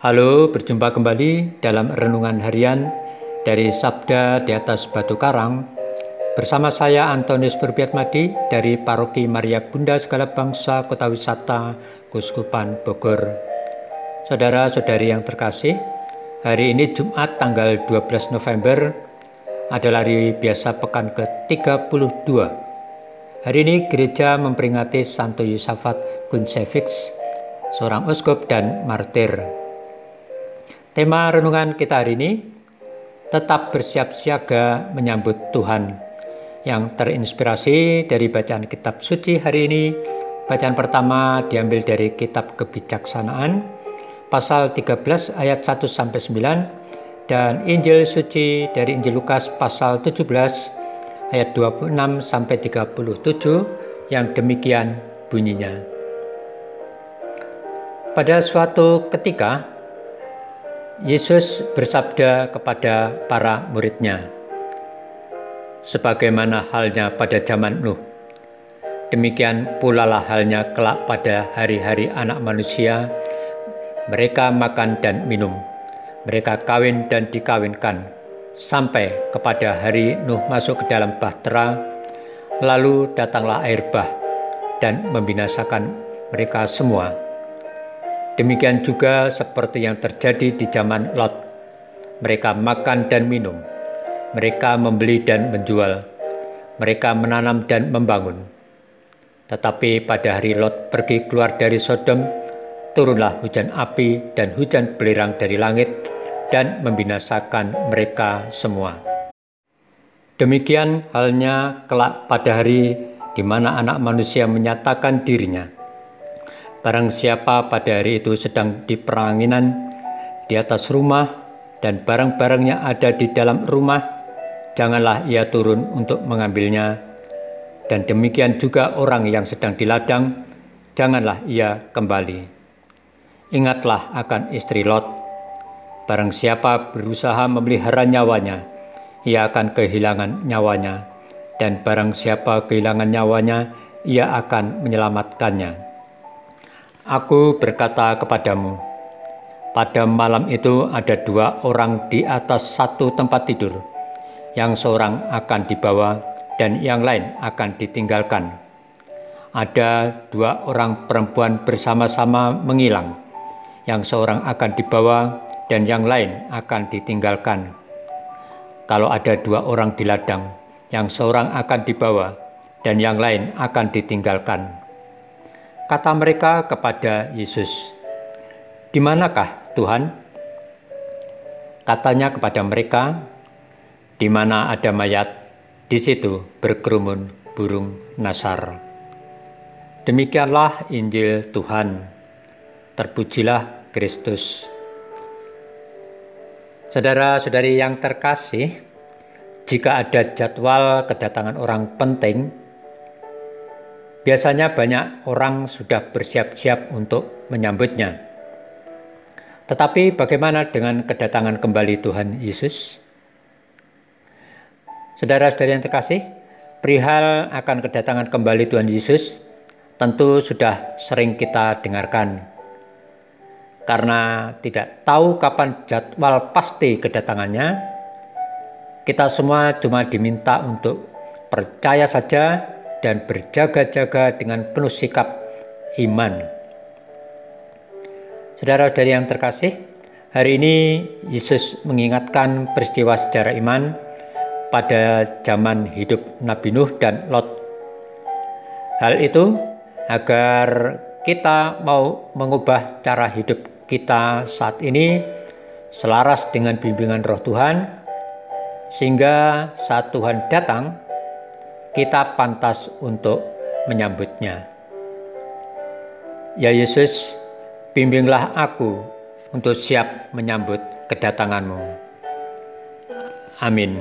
Halo, berjumpa kembali dalam renungan harian dari Sabda di atas Batu Karang bersama saya Antonius Berbiatmadi dari Paroki Maria Bunda Segala Bangsa Kota Wisata Kuskupan Bogor. Saudara-saudari yang terkasih, hari ini Jumat tanggal 12 November adalah hari biasa pekan ke-32. Hari ini gereja memperingati Santo Yusafat Kunsevix, seorang uskup dan martir. Tema renungan kita hari ini tetap bersiap siaga menyambut Tuhan yang terinspirasi dari bacaan kitab suci hari ini. Bacaan pertama diambil dari kitab kebijaksanaan pasal 13 ayat 1 sampai 9 dan Injil suci dari Injil Lukas pasal 17 ayat 26 sampai 37 yang demikian bunyinya. Pada suatu ketika Yesus bersabda kepada para muridnya, Sebagaimana halnya pada zaman Nuh, demikian pula lah halnya kelak pada hari-hari anak manusia, mereka makan dan minum, mereka kawin dan dikawinkan, sampai kepada hari Nuh masuk ke dalam bahtera, lalu datanglah air bah dan membinasakan mereka semua Demikian juga seperti yang terjadi di zaman Lot. Mereka makan dan minum, mereka membeli dan menjual, mereka menanam dan membangun. Tetapi pada hari Lot pergi keluar dari Sodom, turunlah hujan api dan hujan belerang dari langit dan membinasakan mereka semua. Demikian halnya kelak pada hari di mana anak manusia menyatakan dirinya – Barang siapa pada hari itu sedang di peranginan di atas rumah dan barang-barangnya ada di dalam rumah, janganlah ia turun untuk mengambilnya. Dan demikian juga orang yang sedang di ladang, janganlah ia kembali. Ingatlah akan istri Lot. Barang siapa berusaha memelihara nyawanya, ia akan kehilangan nyawanya. Dan barang siapa kehilangan nyawanya, ia akan menyelamatkannya. Aku berkata kepadamu, pada malam itu ada dua orang di atas satu tempat tidur, yang seorang akan dibawa dan yang lain akan ditinggalkan. Ada dua orang perempuan bersama-sama menghilang, yang seorang akan dibawa dan yang lain akan ditinggalkan. Kalau ada dua orang di ladang, yang seorang akan dibawa dan yang lain akan ditinggalkan. Kata mereka kepada Yesus, "Di manakah Tuhan?" Katanya kepada mereka, "Di mana ada mayat, di situ berkerumun burung nasar." Demikianlah Injil Tuhan. Terpujilah Kristus. Saudara-saudari yang terkasih, jika ada jadwal kedatangan orang penting Biasanya banyak orang sudah bersiap-siap untuk menyambutnya. Tetapi bagaimana dengan kedatangan kembali Tuhan Yesus? Saudara-saudari yang terkasih, perihal akan kedatangan kembali Tuhan Yesus tentu sudah sering kita dengarkan. Karena tidak tahu kapan jadwal pasti kedatangannya, kita semua cuma diminta untuk percaya saja dan berjaga-jaga dengan penuh sikap iman. Saudara-saudari yang terkasih, hari ini Yesus mengingatkan peristiwa sejarah iman pada zaman hidup Nabi Nuh dan Lot. Hal itu agar kita mau mengubah cara hidup kita saat ini selaras dengan bimbingan roh Tuhan, sehingga saat Tuhan datang, kita pantas untuk menyambutnya. Ya Yesus, bimbinglah aku untuk siap menyambut kedatanganmu. Amin.